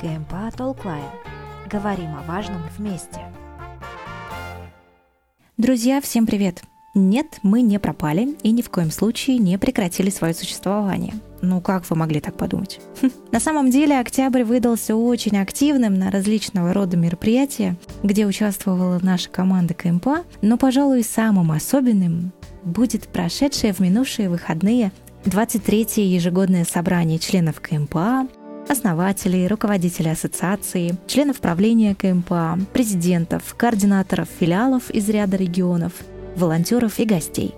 КМПА Толклайн. Говорим о важном вместе. Друзья, всем привет! Нет, мы не пропали и ни в коем случае не прекратили свое существование. Ну как вы могли так подумать? На самом деле октябрь выдался очень активным на различного рода мероприятия, где участвовала наша команда КМПА, но, пожалуй, самым особенным будет прошедшее в минувшие выходные 23-е ежегодное собрание членов КМПА, основателей, руководителей ассоциации, членов правления КМПА, президентов, координаторов филиалов из ряда регионов, волонтеров и гостей.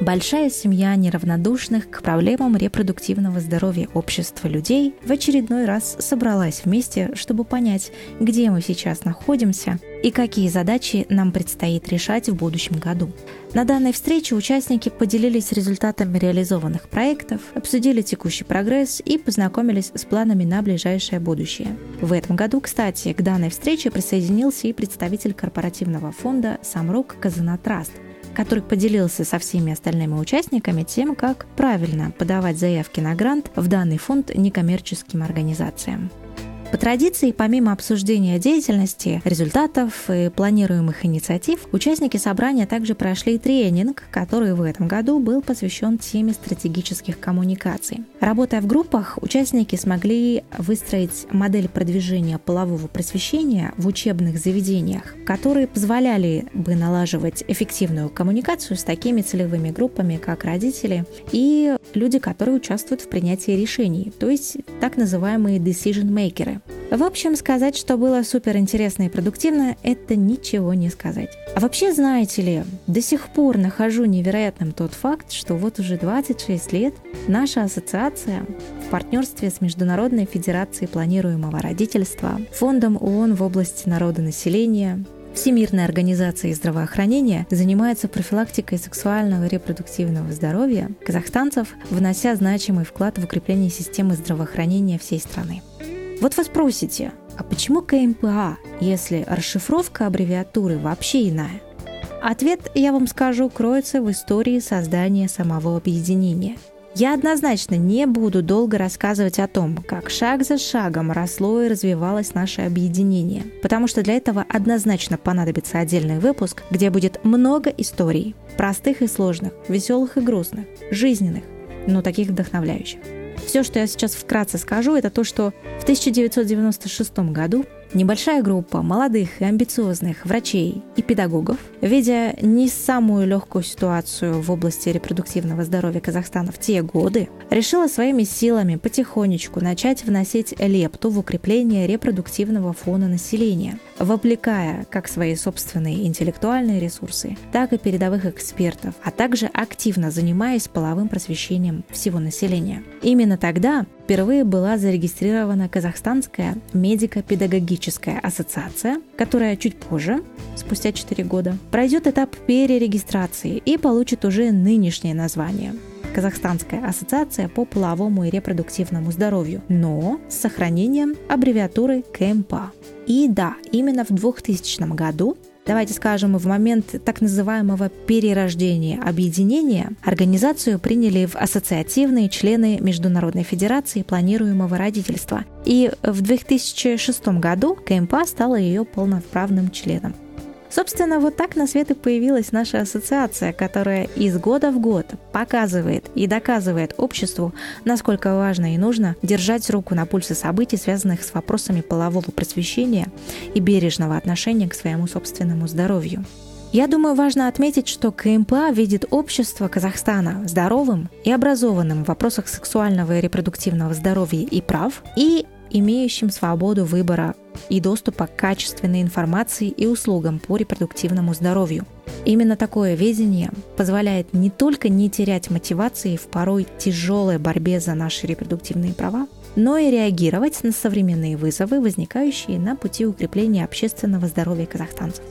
Большая семья неравнодушных к проблемам репродуктивного здоровья общества людей в очередной раз собралась вместе, чтобы понять, где мы сейчас находимся и какие задачи нам предстоит решать в будущем году. На данной встрече участники поделились результатами реализованных проектов, обсудили текущий прогресс и познакомились с планами на ближайшее будущее. В этом году, кстати, к данной встрече присоединился и представитель корпоративного фонда «Самрук Казанатраст», который поделился со всеми остальными участниками тем, как правильно подавать заявки на грант в данный фонд некоммерческим организациям. По традиции, помимо обсуждения деятельности, результатов и планируемых инициатив, участники собрания также прошли тренинг, который в этом году был посвящен теме стратегических коммуникаций. Работая в группах, участники смогли выстроить модель продвижения полового просвещения в учебных заведениях, которые позволяли бы налаживать эффективную коммуникацию с такими целевыми группами, как родители и люди, которые участвуют в принятии решений, то есть так называемые decision В общем, сказать, что было супер интересно и продуктивно, это ничего не сказать. А вообще, знаете ли, до сих пор нахожу невероятным тот факт, что вот уже 26 лет наша ассоциация в партнерстве с Международной Федерацией планируемого родительства, Фондом ООН в области народонаселения, Всемирная организация здравоохранения занимается профилактикой сексуального и репродуктивного здоровья казахстанцев, внося значимый вклад в укрепление системы здравоохранения всей страны. Вот вы спросите, а почему КМПА, если расшифровка аббревиатуры вообще иная? Ответ, я вам скажу, кроется в истории создания самого объединения. Я однозначно не буду долго рассказывать о том, как шаг за шагом росло и развивалось наше объединение, потому что для этого однозначно понадобится отдельный выпуск, где будет много историй, простых и сложных, веселых и грустных, жизненных, но таких вдохновляющих. Все, что я сейчас вкратце скажу, это то, что в 1996 году Небольшая группа молодых и амбициозных врачей и педагогов, видя не самую легкую ситуацию в области репродуктивного здоровья Казахстана в те годы, решила своими силами потихонечку начать вносить лепту в укрепление репродуктивного фона населения, вовлекая как свои собственные интеллектуальные ресурсы, так и передовых экспертов, а также активно занимаясь половым просвещением всего населения. Именно тогда впервые была зарегистрирована Казахстанская медико-педагогическая ассоциация, которая чуть позже, спустя 4 года, пройдет этап перерегистрации и получит уже нынешнее название Казахстанская ассоциация по половому и репродуктивному здоровью, но с сохранением аббревиатуры КМПА. И да, именно в 2000 году давайте скажем, в момент так называемого перерождения объединения организацию приняли в ассоциативные члены Международной Федерации планируемого родительства. И в 2006 году КМПА стала ее полноправным членом. Собственно, вот так на свет и появилась наша ассоциация, которая из года в год показывает и доказывает обществу, насколько важно и нужно держать руку на пульсе событий, связанных с вопросами полового просвещения и бережного отношения к своему собственному здоровью. Я думаю, важно отметить, что КМПА видит общество Казахстана здоровым и образованным в вопросах сексуального и репродуктивного здоровья и прав и имеющим свободу выбора и доступа к качественной информации и услугам по репродуктивному здоровью. Именно такое видение позволяет не только не терять мотивации в порой тяжелой борьбе за наши репродуктивные права, но и реагировать на современные вызовы, возникающие на пути укрепления общественного здоровья казахстанцев.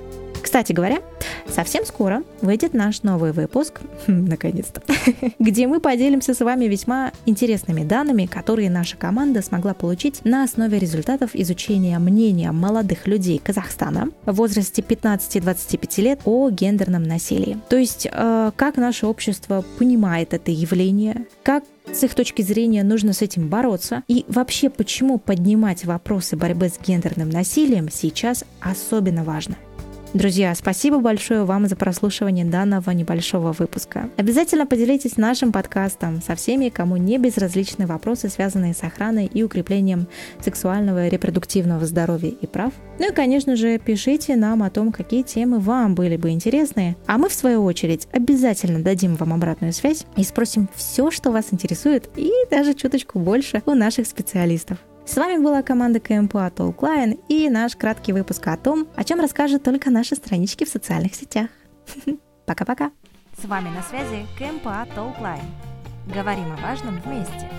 Кстати говоря, совсем скоро выйдет наш новый выпуск, наконец-то, где мы поделимся с вами весьма интересными данными, которые наша команда смогла получить на основе результатов изучения мнения молодых людей Казахстана в возрасте 15-25 лет о гендерном насилии. То есть, э, как наше общество понимает это явление, как с их точки зрения нужно с этим бороться и вообще почему поднимать вопросы борьбы с гендерным насилием сейчас особенно важно. Друзья, спасибо большое вам за прослушивание данного небольшого выпуска. Обязательно поделитесь нашим подкастом со всеми, кому не безразличны вопросы, связанные с охраной и укреплением сексуального и репродуктивного здоровья и прав. Ну и, конечно же, пишите нам о том, какие темы вам были бы интересны, а мы, в свою очередь, обязательно дадим вам обратную связь и спросим все, что вас интересует, и даже чуточку больше у наших специалистов. С вами была команда КМПА Толклайн и наш краткий выпуск о том, о чем расскажут только наши странички в социальных сетях. Пока-пока. С вами на связи КМПА Толклайн. Говорим о важном вместе.